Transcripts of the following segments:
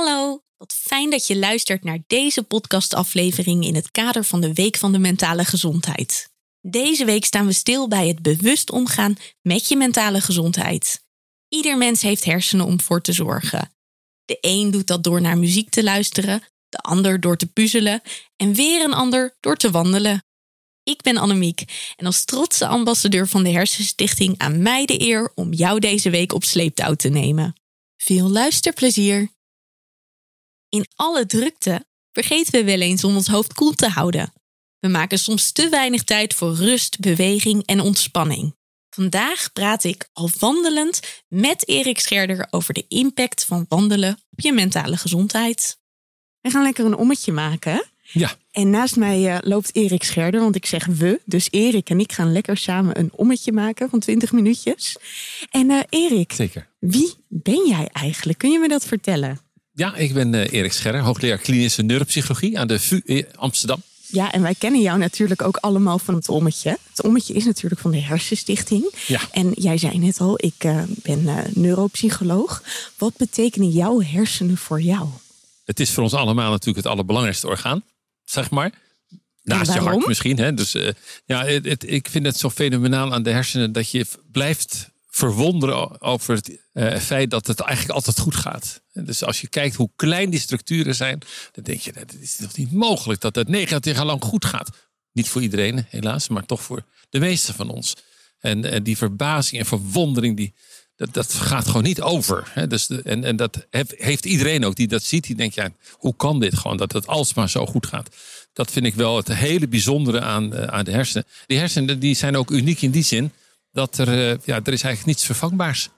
Hallo, wat fijn dat je luistert naar deze podcastaflevering in het kader van de Week van de Mentale Gezondheid. Deze week staan we stil bij het bewust omgaan met je mentale gezondheid. Ieder mens heeft hersenen om voor te zorgen. De een doet dat door naar muziek te luisteren, de ander door te puzzelen en weer een ander door te wandelen. Ik ben Annemiek en als trotse ambassadeur van de Hersenstichting aan mij de eer om jou deze week op sleeptouw te nemen. Veel luisterplezier! In alle drukte vergeten we wel eens om ons hoofd koel te houden. We maken soms te weinig tijd voor rust, beweging en ontspanning. Vandaag praat ik al wandelend met Erik Scherder over de impact van wandelen op je mentale gezondheid. We gaan lekker een ommetje maken. Ja. En naast mij uh, loopt Erik Scherder, want ik zeg we. Dus Erik en ik gaan lekker samen een ommetje maken van 20 minuutjes. En uh, Erik, Zeker. wie ben jij eigenlijk? Kun je me dat vertellen? Ja, ik ben uh, Erik Scherder, hoogleraar klinische neuropsychologie aan de VU Amsterdam. Ja, en wij kennen jou natuurlijk ook allemaal van het ommetje. Het ommetje is natuurlijk van de Hersenstichting. Ja. En jij zei net al, ik uh, ben uh, neuropsycholoog. Wat betekenen jouw hersenen voor jou? Het is voor ons allemaal natuurlijk het allerbelangrijkste orgaan, zeg maar. Naast je hart misschien. Hè? Dus uh, ja, het, het, ik vind het zo fenomenaal aan de hersenen dat je blijft verwonderen over het uh, feit dat het eigenlijk altijd goed gaat. Dus als je kijkt hoe klein die structuren zijn, dan denk je, het is toch niet mogelijk dat het negen jaar lang goed gaat. Niet voor iedereen, helaas, maar toch voor de meeste van ons. En, die verbazing en verwondering, die, dat, dat gaat gewoon niet over. Hè? Dus en, en dat heeft iedereen ook die dat ziet. Die denkt, ja, hoe kan dit gewoon, dat het alsmaar zo goed gaat. Dat vind ik wel het hele bijzondere aan, uh, aan de hersenen. Die hersenen die zijn ook uniek in die zin dat er, uh, ja, er is eigenlijk niets vervangbaars.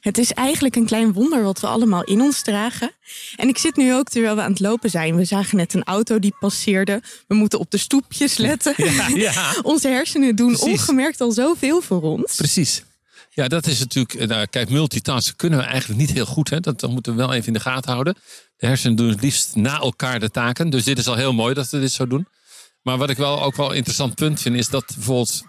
Het is eigenlijk een klein wonder wat we allemaal in ons dragen. En ik zit nu ook terwijl we aan het lopen zijn. We zagen net een auto die passeerde. We moeten op de stoepjes letten. Ja, ja. Onze hersenen doen Precies. ongemerkt al zoveel voor ons. Precies. Ja, dat is natuurlijk. Nou, kijk, multitasken kunnen we eigenlijk niet heel goed. Hè? Dat, dat moeten we wel even in de gaten houden. De hersenen doen het liefst na elkaar de taken. Dus dit is al heel mooi dat we dit zo doen. Maar wat ik wel ook wel een interessant punt vind, is dat bijvoorbeeld.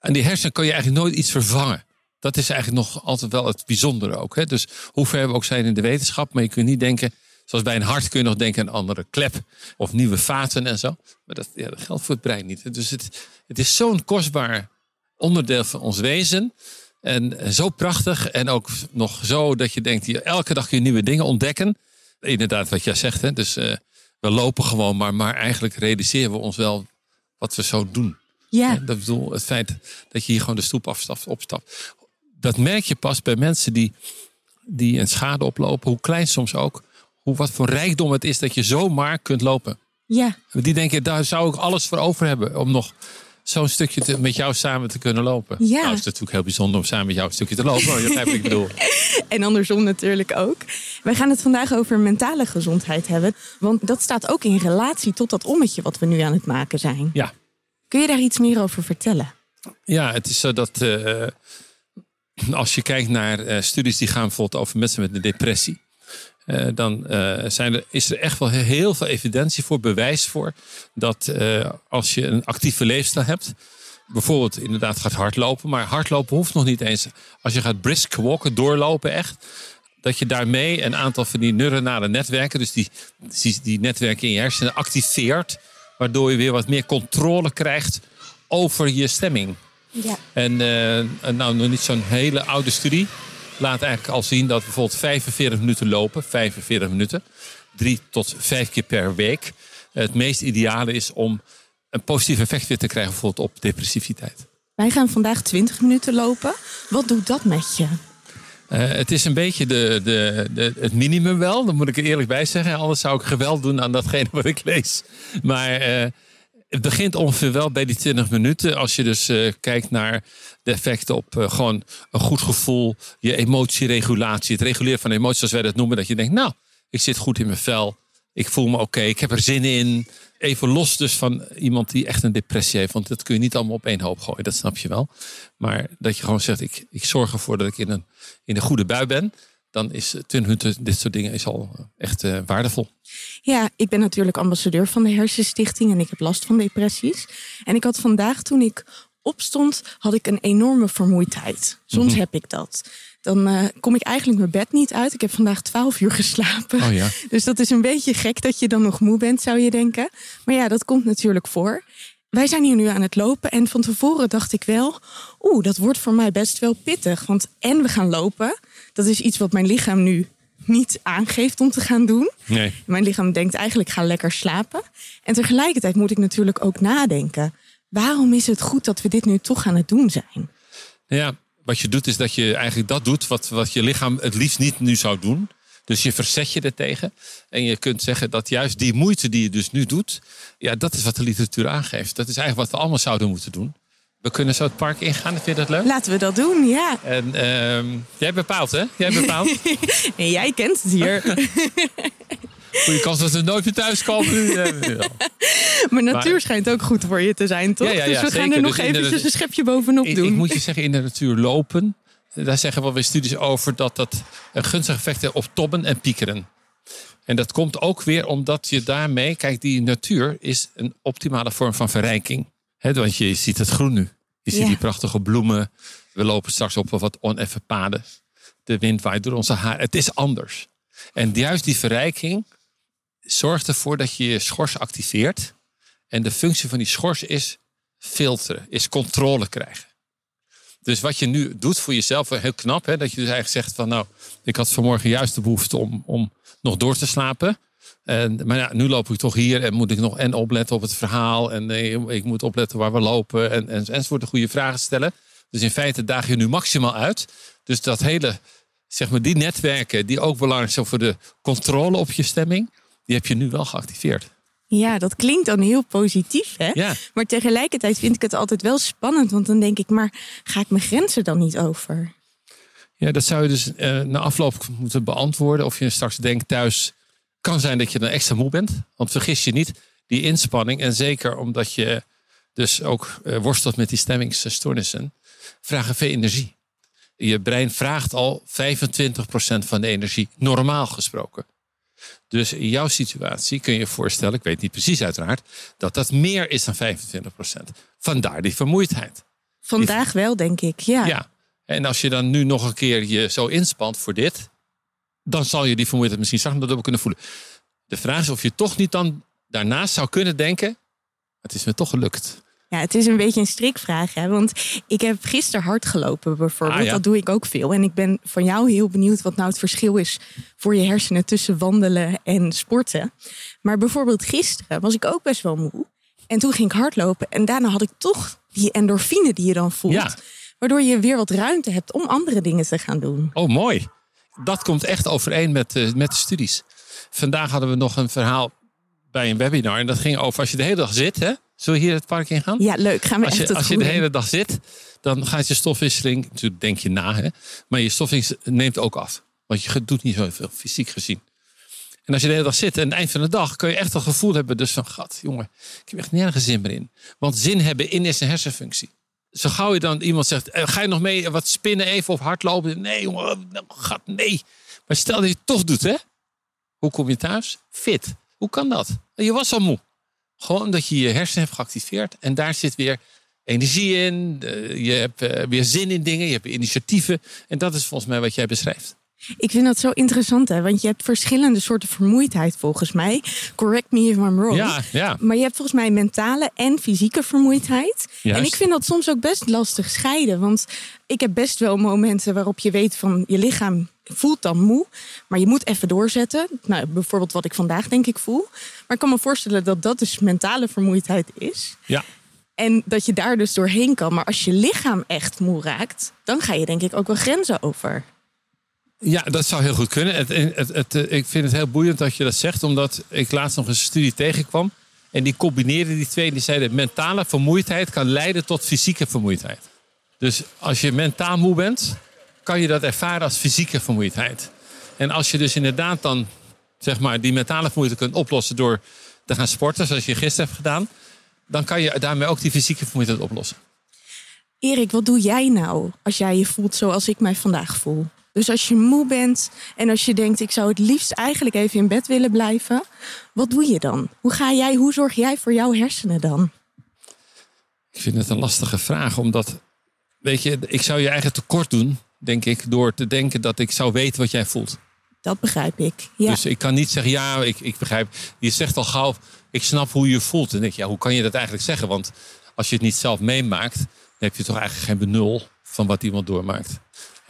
Aan die hersenen kan je eigenlijk nooit iets vervangen dat is eigenlijk nog altijd wel het bijzondere ook. Hè? Dus hoe ver we ook zijn in de wetenschap, maar je kunt niet denken, zoals bij een hart kun je nog denken aan andere klep of nieuwe vaten en zo. Maar dat, ja, dat geldt voor het brein niet. Dus het, het is zo'n kostbaar onderdeel van ons wezen. En zo prachtig en ook nog zo dat je denkt, elke dag kun je nieuwe dingen ontdekken. Inderdaad, wat jij zegt. Hè? Dus uh, we lopen gewoon, maar, maar eigenlijk realiseren we ons wel wat we zo doen. Ja. Dat bedoel, het feit dat je hier gewoon de stoep afstapt, opstapt dat merk je pas bij mensen die, die een schade oplopen, hoe klein soms ook, hoe wat voor rijkdom het is dat je zomaar kunt lopen. Ja. Die denken, daar zou ik alles voor over hebben om nog zo'n stukje te, met jou samen te kunnen lopen. Ja. Nou, het is natuurlijk heel bijzonder om samen met jou een stukje te lopen. Begrijpt ik bedoel. en andersom natuurlijk ook. Wij gaan het vandaag over mentale gezondheid hebben. Want dat staat ook in relatie tot dat ommetje wat we nu aan het maken zijn. Ja. Kun je daar iets meer over vertellen? Ja, het is zo dat... Uh, als je kijkt naar uh, studies die gaan bijvoorbeeld over mensen met een depressie. Uh, dan zijn er, is er echt wel heel veel evidentie voor, bewijs voor. Dat als je een actieve leefstijl hebt. Bijvoorbeeld inderdaad gaat hardlopen. Maar hardlopen hoeft nog niet eens. Als je gaat brisk walken, doorlopen echt. Dat je daarmee een aantal van die neuronale netwerken. Dus die, die netwerken in je hersenen activeert. Waardoor je weer wat meer controle krijgt over je stemming. Ja. En uh, nou, nog niet zo'n hele oude studie laat eigenlijk al zien dat bijvoorbeeld 45 minuten lopen, 45 minuten, drie tot vijf keer per week, het meest ideale is om een positief effect weer te krijgen, bijvoorbeeld op depressiviteit. Wij gaan vandaag 20 minuten lopen. Wat doet dat met je? Uh, het is een beetje de, de, de, het minimum wel, daar moet ik er eerlijk bij zeggen. Anders zou ik geweld doen aan datgene wat ik lees. Maar uh, het begint ongeveer wel bij die 20 minuten. Als je dus uh, kijkt naar de effecten op gewoon een goed gevoel, je emotieregulatie, het reguleren van emoties, zoals wij dat noemen. Dat je denkt, nou, ik zit goed in mijn vel. Ik voel me oké, okay, ik heb er zin in. Even los dus van iemand die echt een depressie heeft. Want dat kun je niet allemaal op één hoop gooien, dat snap je wel. Maar dat je gewoon zegt, ik, ik zorg ervoor dat ik in een, in een goede bui ben dan is 20 minuten dit soort dingen is al echt uh, waardevol. Ja, ik ben natuurlijk ambassadeur van de Hersenstichting en ik heb last van depressies. En ik had vandaag toen ik opstond, had ik een enorme vermoeidheid. Soms mm -hmm. heb ik dat. Dan eh, kom ik eigenlijk mijn bed niet uit. Ik heb vandaag 12 uur geslapen. Oh ja. Dus dat is een beetje gek dat je dan nog moe bent, zou je denken. Maar ja, dat komt natuurlijk voor. Wij zijn hier nu aan het lopen en van tevoren dacht ik wel, oeh, dat wordt voor mij best wel pittig. Want en we gaan lopen, dat is iets wat mijn lichaam nu niet aangeeft om te gaan doen. Nee. Mijn lichaam denkt eigenlijk ga lekker slapen. En tegelijkertijd moet ik natuurlijk ook nadenken. Waarom is het goed dat we dit nu toch aan het doen zijn? Ja, wat je doet is dat je eigenlijk dat doet wat, wat je lichaam het liefst niet nu zou doen. Dus je verzet je er tegen. En je kunt zeggen dat juist die moeite die je dus nu doet, ja, dat is wat de literatuur aangeeft. Dat is eigenlijk wat we allemaal zouden moeten doen. We kunnen zo het park ingaan. Vind je dat leuk? Laten we dat doen, ja. En ehm, jij bepaalt, hè? Jij bepaalt. En jij kent het hier. Goeie kans dat ze nooit meer thuis komen. nu. Ja, Maar natuur schijnt ook goed voor je te zijn, toch? Ja, ja, ja, dus we gaan er nog Dus de- eventjes een schepje bovenop Ik, doen. ik moet je zeggen, in de natuur lopen. Daar zeggen wel weer studies over dat dat een gunstig effect heeft op tobben en piekeren. En dat komt ook weer omdat je daarmee, kijk, die natuur is een optimale vorm van verrijking. He, want je ziet het groen nu. Je ziet Ja. die prachtige bloemen. We lopen straks op wat oneffen paden. De wind waait door onze haar. Het is anders. En juist die verrijking zorgt ervoor dat je je schors activeert. En de functie van die schors is filteren, is controle krijgen. Dus wat je nu doet voor jezelf, heel knap, hè, dat je dus eigenlijk zegt van nou, ik had vanmorgen juist de behoefte om, om nog door te slapen. En, maar ja, nu loop ik toch hier en moet ik nog en opletten op het verhaal. En nee, ik moet opletten waar we lopen en, en, enzovoort de goede vragen stellen. Dus in feite daag je nu maximaal uit. Dus dat hele, zeg maar, die netwerken die ook belangrijk zijn voor de controle op je stemming, die heb je nu wel geactiveerd. Ja, dat klinkt dan heel positief, hè? Ja. Maar tegelijkertijd vind ik het altijd wel spannend. Want dan denk ik, maar ga ik mijn grenzen dan niet over? Ja, dat zou je dus eh, na afloop moeten beantwoorden. Of je straks denkt thuis, kan zijn dat je dan extra moe bent. Want vergis je niet, die inspanning. En zeker omdat je dus ook eh, worstelt met die stemmingsstoornissen. Vragen veel energie. Je brein vraagt al 25% van de energie, normaal gesproken. Dus in jouw situatie kun je je voorstellen, ik weet niet precies uiteraard, dat dat meer is dan 25%. Vandaar die vermoeidheid. Vandaag wel, denk ik. Ja. Ja. En als je dan nu nog een keer je zo inspant voor dit, dan zal je die vermoeidheid misschien straks nog dubbel kunnen voelen. De vraag is of je toch niet dan daarnaast zou kunnen denken, het is me toch gelukt. Ja, het is een beetje een strikvraag. Hè? Want ik heb gisteren hard gelopen bijvoorbeeld. Ah, ja. Dat doe ik ook veel. En ik ben van jou heel benieuwd wat nou het verschil is voor je hersenen tussen wandelen en sporten. Maar bijvoorbeeld gisteren was ik ook best wel moe. En toen ging ik hardlopen. En daarna had ik toch die endorfine die je dan voelt. Ja. Waardoor je weer wat ruimte hebt om andere dingen te gaan doen. Oh, mooi. Dat komt echt overeen met, eh, met de studies. Vandaag hadden we nog een verhaal bij een webinar. En dat ging over als je de hele dag zit, hè? Zullen we hier het park in gaan? Ja, leuk. Gaan we als echt je, het als je de hele dag zit, dan gaat je stofwisseling, natuurlijk denk je na, hè, maar je stofwisseling neemt ook af. Want je doet niet zoveel fysiek gezien. En als je de hele dag zit en aan het eind van de dag kun je echt een gevoel hebben dus van, gat jongen, ik heb echt nergens zin meer in. Want zin hebben in is een hersenfunctie. Zo gauw je dan iemand zegt, eh, ga je nog mee wat spinnen even of hardlopen? Nee jongen, nou, gat, nee. Maar stel dat je het toch doet, hè? Hoe kom je thuis? Fit. Hoe kan dat? Je was al moe. Gewoon omdat je je hersenen hebt geactiveerd. En daar zit weer energie in. Je hebt eh, weer zin in dingen. Je hebt initiatieven. En dat is volgens mij wat jij beschrijft. Ik vind dat zo interessant, hè? Want je hebt verschillende soorten vermoeidheid volgens mij. Correct me if I'm wrong. Ja, ja. Maar je hebt volgens mij mentale en fysieke vermoeidheid. Juist. En ik vind dat soms ook best lastig scheiden. Want ik heb best wel momenten waarop je weet van je lichaam voelt dan moe. Maar je moet even doorzetten. Nou, bijvoorbeeld wat ik vandaag denk ik voel. Maar ik kan me voorstellen dat dat dus mentale vermoeidheid is. Ja. En dat je daar dus doorheen kan. Maar als je lichaam echt moe raakt, dan ga je denk ik ook wel grenzen over. Ja, dat zou heel goed kunnen. Het, het, het, eh, ik vind het heel boeiend dat je dat zegt, omdat ik laatst nog een studie tegenkwam. En die combineerde die twee. Die zeiden mentale vermoeidheid kan leiden tot fysieke vermoeidheid. Dus als je mentaal moe bent, kan je dat ervaren als fysieke vermoeidheid. En als je dus inderdaad dan zeg maar, die mentale vermoeidheid kunt oplossen door te gaan sporten, zoals je gisteren hebt gedaan, dan kan je daarmee ook die fysieke vermoeidheid oplossen. Erik, wat doe jij nou als jij je voelt zoals ik mij vandaag voel? Dus als je moe bent en als je denkt, ik zou het liefst eigenlijk even in bed willen blijven, wat doe je dan? Hoe ga jij, hoe zorg jij voor jouw hersenen dan? Ik vind het een lastige vraag, omdat, weet je, ik zou je eigen tekort doen denk ik, door te denken dat ik zou weten wat jij voelt. Dat begrijp ik. Ja. Dus ik kan niet zeggen, ja, ik, ik begrijp. Je zegt al gauw, ik snap hoe je voelt. En je, ja, hoe kan je dat eigenlijk zeggen? Want als je het niet zelf meemaakt, dan heb je toch eigenlijk geen benul van wat iemand doormaakt.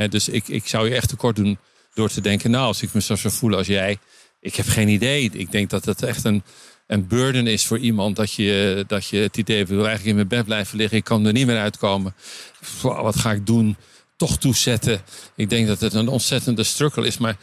Dus ik, ik zou je echt tekort doen door te denken, nou, als ik me zo zou voelen als jij, ik heb geen idee. Ik denk dat het echt een, een burden is voor iemand dat je, dat je het idee wil eigenlijk in mijn bed blijven liggen. Ik kan er niet meer uitkomen. Wat ga ik doen? Toch toezetten. Ik denk dat het een ontzettende struggle is. Maar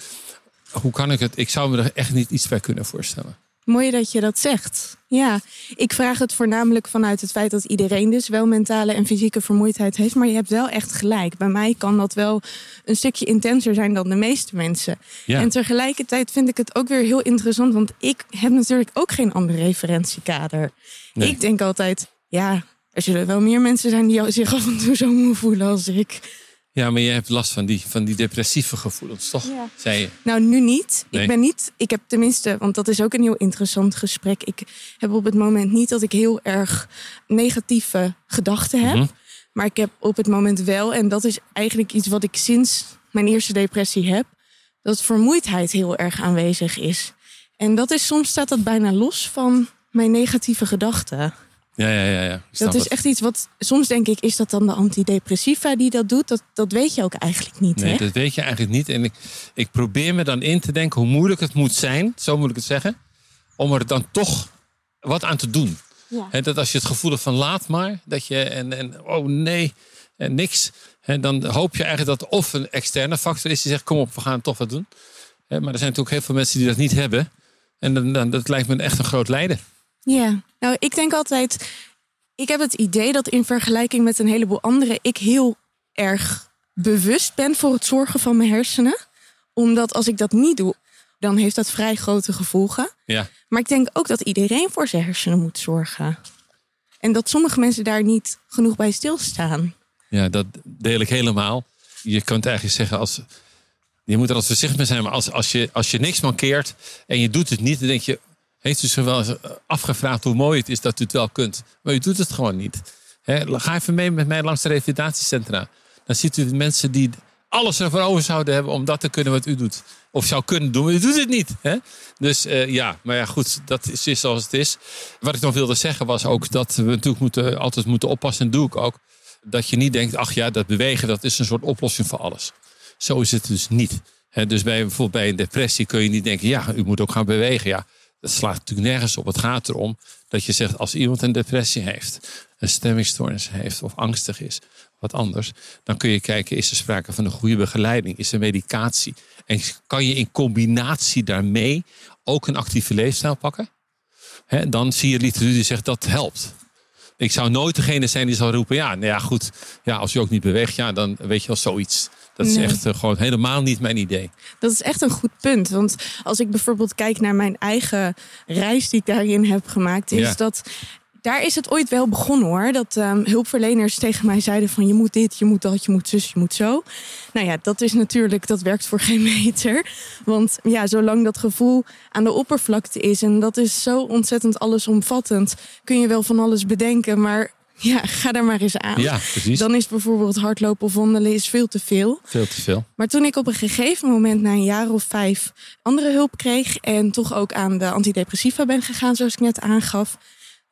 hoe kan ik het? Ik zou me er echt niet iets bij kunnen voorstellen. Mooi dat je dat zegt. Ja, ik vraag het voornamelijk vanuit het feit dat iedereen dus wel mentale en fysieke vermoeidheid heeft. Maar je hebt wel echt gelijk. Bij mij kan dat wel een stukje intenser zijn dan de meeste mensen. Ja. En tegelijkertijd vind ik het ook weer heel interessant, want ik heb natuurlijk ook geen ander referentiekader. Nee. Ik denk altijd, ja, er zullen wel meer mensen zijn die zich af en toe zo moe voelen als ik. Ja, maar je hebt last van die, van die depressieve gevoelens, toch? Ja. Zei je. Nou, nu niet. Nee. Ik ben niet. Ik heb tenminste, want dat is ook een heel interessant gesprek. Ik heb op het moment niet dat ik heel erg negatieve gedachten heb. Mhm. Maar ik heb op het moment wel, en dat is eigenlijk iets wat ik sinds mijn eerste depressie heb, dat vermoeidheid heel erg aanwezig is. En dat is soms staat dat bijna los van mijn negatieve gedachten. Ja, ja, ja. ja. Dat is het. echt iets wat soms denk ik, is dat dan de antidepressiva die dat doet? Dat, dat weet je ook eigenlijk niet. Nee, hè? dat weet je eigenlijk niet. En ik, ik probeer me dan in te denken hoe moeilijk het moet zijn, zo moet ik het zeggen, om er dan toch wat aan te doen. Ja. Dat als je het gevoel hebt van laat maar, dat je en, en oh nee, en niks. Hè, dan hoop je eigenlijk dat of een externe factor is die zegt kom op, we gaan toch wat doen. Maar er zijn natuurlijk heel veel mensen die dat niet hebben. En dan, dan, dat lijkt me echt een groot lijden. Ja, nou, ik denk altijd. Ik heb het idee dat in vergelijking met een heleboel anderen. ik heel erg bewust ben voor het zorgen van mijn hersenen. Omdat als ik dat niet doe, dan heeft dat vrij grote gevolgen. Ja, Maar ik denk ook dat iedereen voor zijn hersenen moet zorgen. En dat sommige mensen daar niet genoeg bij stilstaan. ja, dat deel ik helemaal. Je kunt eigenlijk zeggen als. Je moet er als voorzichtig mee zijn, maar als, als, je, als je niks mankeert en je doet het niet, dan denk je. Heeft u zich wel eens eh, afgevraagd hoe mooi het is dat u het wel kunt? Maar u doet het gewoon niet. Ga even mee met mij langs de revalidatiecentra. Dan ziet u mensen die alles ervoor over zouden hebben om dat te kunnen wat u doet. Of zou kunnen doen, maar u doet het niet. Dus eh, ja, maar ja, goed, dat is, zoals het is. Wat ik nog wilde zeggen was ook dat we natuurlijk moeten, altijd moeten oppassen, en doe ik ook. Dat je niet denkt, ach ja, dat bewegen dat is een soort oplossing voor alles. Zo is het dus niet. Dus bij, bijvoorbeeld bij een depressie kun je niet denken, ja, u moet ook gaan bewegen. Ja, dat slaat natuurlijk nergens op. Het gaat erom dat je zegt, als iemand een depressie heeft, een stemmingstoornis heeft of angstig is, wat anders, dan kun je kijken, is er sprake van een goede begeleiding? Is er medicatie? En kan je in combinatie daarmee ook een actieve leefstijl pakken? Dan zie je literatuur die zegt dat helpt. Ik zou nooit degene zijn die zal roepen, ja, nou ja, goed, ja, als je ook niet beweegt, ja, dan weet je wel zoiets. Dat is echt eh, gewoon helemaal niet mijn idee. Dat is echt een goed punt. Want als ik bijvoorbeeld kijk naar mijn eigen reis die ik daarin heb gemaakt, is Ja. dat. Daar is het ooit wel begonnen hoor. Dat ehm, hulpverleners tegen mij zeiden van je moet dit, je moet dat, je moet zus, je moet zo. Nou ja, dat is natuurlijk, dat werkt voor geen meter. Want ja, zolang dat gevoel aan de oppervlakte is en dat is zo ontzettend allesomvattend, kun je wel van alles bedenken. Maar ja, ga daar maar eens aan. Ja, precies. Dan is bijvoorbeeld hardlopen of wandelen is veel te veel. Veel te veel. Maar toen ik op een gegeven moment na een jaar of vijf andere hulp kreeg en toch ook aan de antidepressiva ben gegaan, zoals ik net aangaf,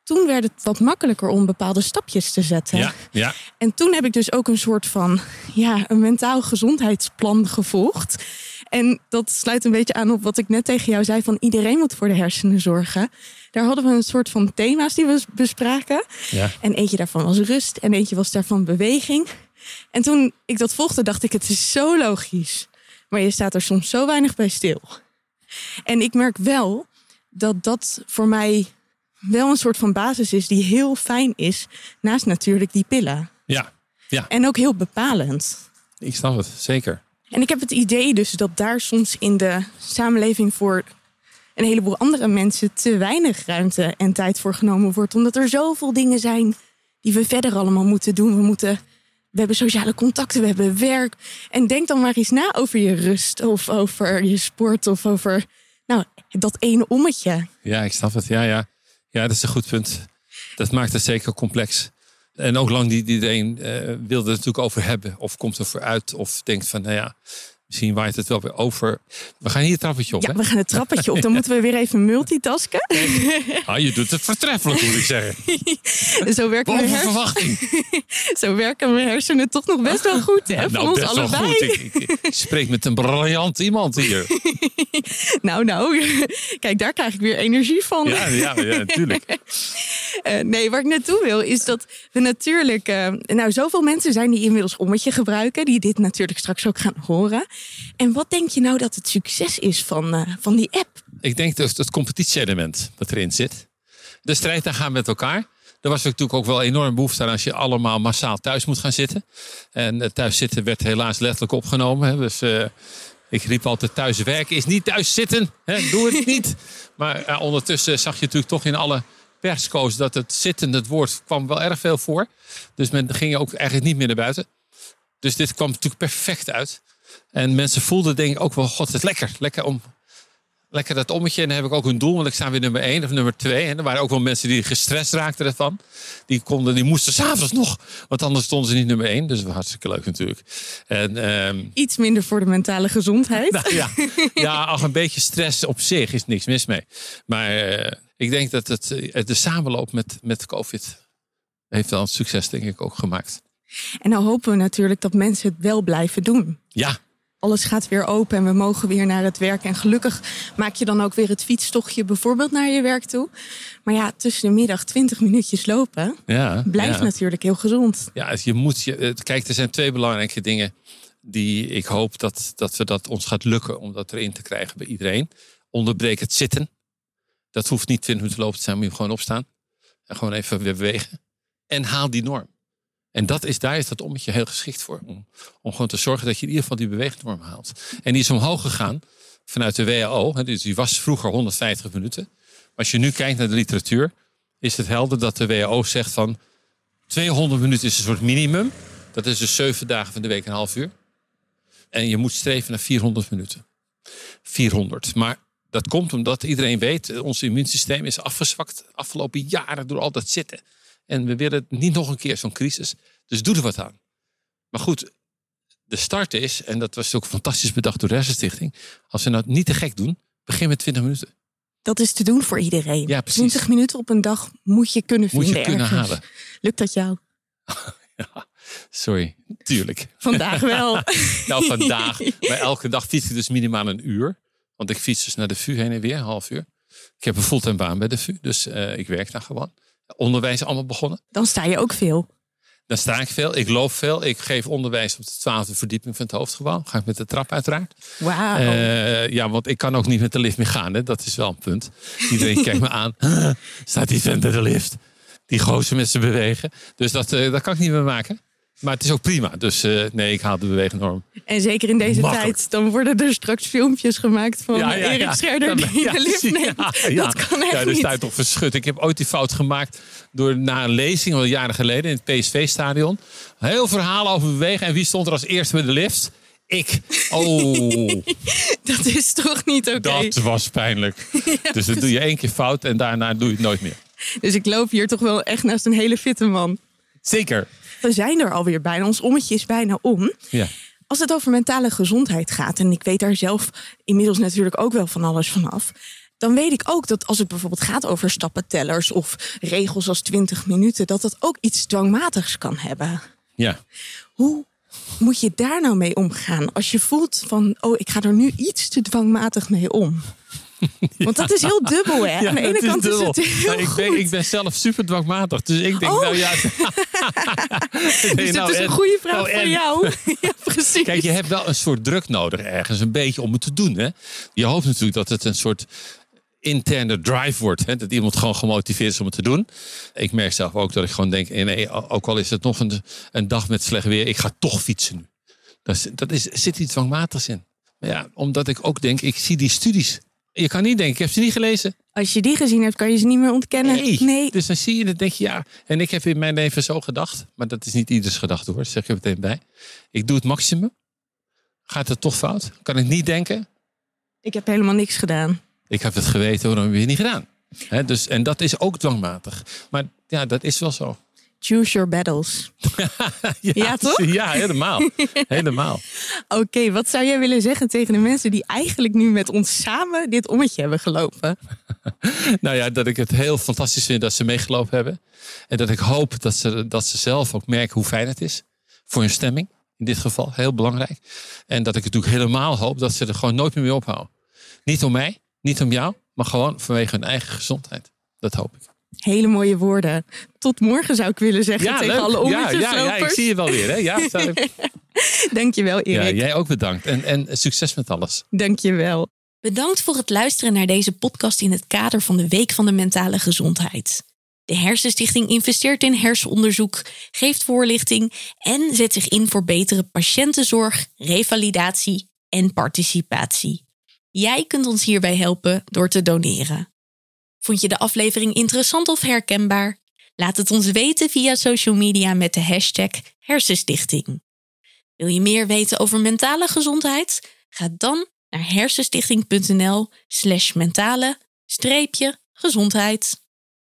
toen werd het wat makkelijker om bepaalde stapjes te zetten. Ja, ja. En toen heb ik dus ook een soort van ja, een mentaal gezondheidsplan gevolgd. En dat sluit een beetje aan op wat ik net tegen jou zei: van iedereen moet voor de hersenen zorgen. Daar hadden we een soort van thema's die we bespraken. ja. En eentje daarvan was rust en eentje was daarvan beweging. En toen ik dat volgde, dacht ik, het is zo logisch. Maar je staat er soms zo weinig bij stil. En ik merk wel dat dat voor mij wel een soort van basis is die heel fijn is. Naast natuurlijk die pillen. ja. ja. En ook heel bepalend. Ik snap het, zeker. En ik heb het idee dus dat daar soms in de samenleving voor een heleboel andere mensen te weinig ruimte en tijd voor genomen wordt. Omdat er zoveel dingen zijn die we verder allemaal moeten doen. We, moeten, we hebben sociale contacten, we hebben werk. En denk dan maar eens na over je rust of over je sport of over nou, dat ene ommetje. Ja, ik snap het. Ja, ja. Ja, dat is een goed punt. Dat maakt het zeker complex. En ook lang niet iedereen uh, wil er natuurlijk over hebben. Of komt er vooruit. Of denkt van, nou ja, Misschien waait het wel weer over. We gaan hier het trappetje op. Ja, we gaan het trappetje op. Dan moeten we weer even multitasken. Ah, je doet het voortreffelijk, moet ik zeggen. Zo werken Boven verwachting. Zo werken mijn hersenen toch nog best wel goed. Hè? Nou, Voor ons best allebei. wel goed. Ik, ik, ik spreek met een briljant iemand hier. Nou, nou. Kijk, daar krijg ik weer energie van. Ja, ja, ja natuurlijk. Eh, nee, waar ik naartoe wil is dat we natuurlijk... eh, nou, zoveel mensen zijn die inmiddels Ommetje gebruiken. Die dit natuurlijk straks ook gaan horen. En wat denk je nou dat het succes is van, eh, van die app? Ik denk dus het competitie-element wat erin zit. De strijd daar gaan met elkaar. Er was natuurlijk ook wel enorm behoefte aan als je allemaal massaal thuis moet gaan zitten. En eh, thuis zitten werd helaas letterlijk opgenomen. Hè. Dus eh, ik riep altijd thuis werken is niet thuis zitten. Hè. Doe het niet. Maar ondertussen zag je natuurlijk toch in alle persco's dat het zitten, het woord, kwam wel erg veel voor. Dus men ging ook eigenlijk niet meer naar buiten. Dus dit kwam natuurlijk perfect uit. En mensen voelden denk ik ook wel, god, het is lekker. Lekker om lekker dat ommetje. En dan heb ik ook een doel, want ik sta weer nummer 1 of nummer 2. En er waren ook wel mensen die gestrest raakten ervan. Die, konden, die moesten s'avonds nog, want anders stonden ze niet nummer 1. Dus dat was hartstikke leuk natuurlijk. En, ehm, Iets minder voor de mentale gezondheid. nou ja, ja, ach, een beetje stress op zich is niks mis mee. Maar eh, ik denk dat het, eh, de samenloop met, met COVID heeft wel een succes denk ik ook gemaakt. En nou hopen we natuurlijk dat mensen het wel blijven doen. Ja, Alles gaat weer open en we mogen weer naar het werk. En gelukkig maak je dan ook weer het fietstochtje bijvoorbeeld naar je werk toe. Maar ja, tussen de middag 20 minuutjes lopen ja. blijft ja. natuurlijk heel gezond. Ja, het- je moet je. Kijk, er zijn twee belangrijke dingen die ik hoop dat, dat we dat ons gaat lukken om dat erin te krijgen bij iedereen. Onderbreek het zitten. Dat hoeft niet 20 minuten lopen te zijn, moet je gewoon opstaan. En gewoon even weer bewegen. En haal die norm. En dat is, daar is dat ommetje heel geschikt voor. Om, om gewoon te zorgen dat je in ieder geval die beweegnorm haalt. En die is omhoog gegaan vanuit de WHO. hè, Dus die was vroeger 150 minuten. Maar als je nu kijkt naar de literatuur, is het helder dat de WHO zegt van 200 minuten is een soort minimum. Dat is dus zeven dagen van de week een half uur. En je moet streven naar 400 minuten. 400. Maar dat komt omdat iedereen weet, eh, ons immuunsysteem is afgezwakt de afgelopen jaren door al dat zitten. En we willen niet nog een keer zo'n crisis. Dus doe er wat aan. Maar goed, de start is, en dat was ook fantastisch bedacht door de Hersenstichting. Als we nou niet te gek doen, begin met 20 minuten. Dat is te doen voor iedereen. Ja, precies. 20 minuten op een dag moet je kunnen Moet vinden je kunnen ergens. halen. Lukt dat jou? Ja, sorry, tuurlijk. Vandaag wel. Nou, vandaag. Maar elke dag fiets ik dus minimaal een uur. Want ik fiets dus naar de VU heen en weer, een half uur. Ik heb een fulltime baan bij de VU, dus eh, ik werk daar gewoon. Onderwijs allemaal begonnen. Dan sta je ook veel. Daar sta ik veel, ik loop veel. Ik geef onderwijs op de twaalfde verdieping van het hoofdgebouw. Ga ik met de trap uiteraard. Wauw. Eh, ja, want ik kan ook niet met de lift meer gaan. Hè? Dat is wel een punt. Iedereen kijkt me aan. Staat die vent de lift? Die gozer met zijn bewegen. Dus dat, eh, dat kan ik niet meer maken. Maar het is ook prima. Dus eh, nee, ik haal de beweegnorm. En zeker in deze Makkelijk. tijd, dan worden er straks filmpjes gemaakt van Erik Scherder die de lift neemt. ja, ja. Dat kan echt Ja, sta je toch verschut. Ik heb ooit die fout gemaakt door na een lezing, al jaren geleden, in het PSV-stadion. Heel verhaal over bewegen. En wie stond er als eerste met de lift? Ik. Oh, Dat is toch niet oké? dat was pijnlijk. dus dat doe je één keer fout en daarna doe je het nooit meer. Dus ik loop hier toch wel echt naast een hele fitte man. Zeker. We zijn er alweer bijna. Ons ommetje is bijna om. Ja. Als het over mentale gezondheid gaat, en ik weet daar zelf inmiddels natuurlijk ook wel van alles vanaf. Dan weet ik ook dat als het bijvoorbeeld gaat over stappentellers of regels als 20 minuten, dat dat ook iets dwangmatigs kan hebben. Ja. Hoe moet je daar nou mee omgaan? Als je voelt van, oh, ik ga er nu iets te dwangmatig mee om. Want dat is heel dubbel, hè? Aan de ene kant is het heel Maar ik, ben, ik ben zelf super dwangmatig. Dus ik denk, Oh. nou ja. Dus dit is een goede vraag nou, voor jou. ja, precies. Kijk, je hebt wel een soort druk nodig ergens, een beetje om het te doen. Hè? Je hoopt natuurlijk dat het een soort interne drive wordt. Hè? Dat iemand gewoon gemotiveerd is om het te doen. Ik merk zelf ook dat ik gewoon denk, nee, ook al is het nog een, een dag met slecht weer, ik ga toch fietsen nu. Dat, is, dat is, zit iets dwangmatigs in. Maar ja, omdat ik ook denk, ik zie die studies. Je kan niet denken, ik heb ze niet gelezen. Als je die gezien hebt, kan je ze niet meer ontkennen. Nee. nee. Dus dan zie je het, denk je, ja. En ik heb in mijn leven zo gedacht. Maar dat is niet ieders gedachte hoor, zeg ik er meteen bij. Ik doe het maximum. Gaat het toch fout? Kan ik niet denken? Ik heb helemaal niks gedaan. Ik heb het geweten, waarom heb je het niet gedaan? Dus, en dat is ook dwangmatig. Maar ja, dat is wel zo. Choose your battles. Ja, toch? Ja, helemaal. helemaal. Oké, wat zou jij willen zeggen tegen de mensen die eigenlijk nu met ons samen dit ommetje hebben gelopen? Nou ja, dat ik het heel fantastisch vind dat ze meegelopen hebben. En dat ik hoop dat ze, dat ze zelf ook merken hoe fijn het is. Voor hun stemming, in dit geval. Heel belangrijk. En dat ik natuurlijk helemaal hoop dat ze er gewoon nooit meer mee ophouden. Niet om mij, niet om jou, maar gewoon vanwege hun eigen gezondheid. Dat hoop ik. Hele mooie woorden. Tot morgen zou ik willen zeggen tegen leuk. alle ja, ommetjeslopers. ja, ja, ik zie je wel weer. Hè? Ja, Dankjewel ja, Erik. jij ook bedankt. En, en succes met alles. Dankjewel. Bedankt voor het luisteren naar deze podcast in het kader van de Week van de Mentale Gezondheid. De Hersenstichting investeert in hersenonderzoek, geeft voorlichting en zet zich in voor betere patiëntenzorg, revalidatie en participatie. Jij kunt ons hierbij helpen door te doneren. Vond je de aflevering interessant of herkenbaar? Laat het ons weten via social media met de hashtag Hersenstichting. Wil je meer weten over mentale gezondheid? Ga dan naar hersenstichting.nl slash mentale gezondheid.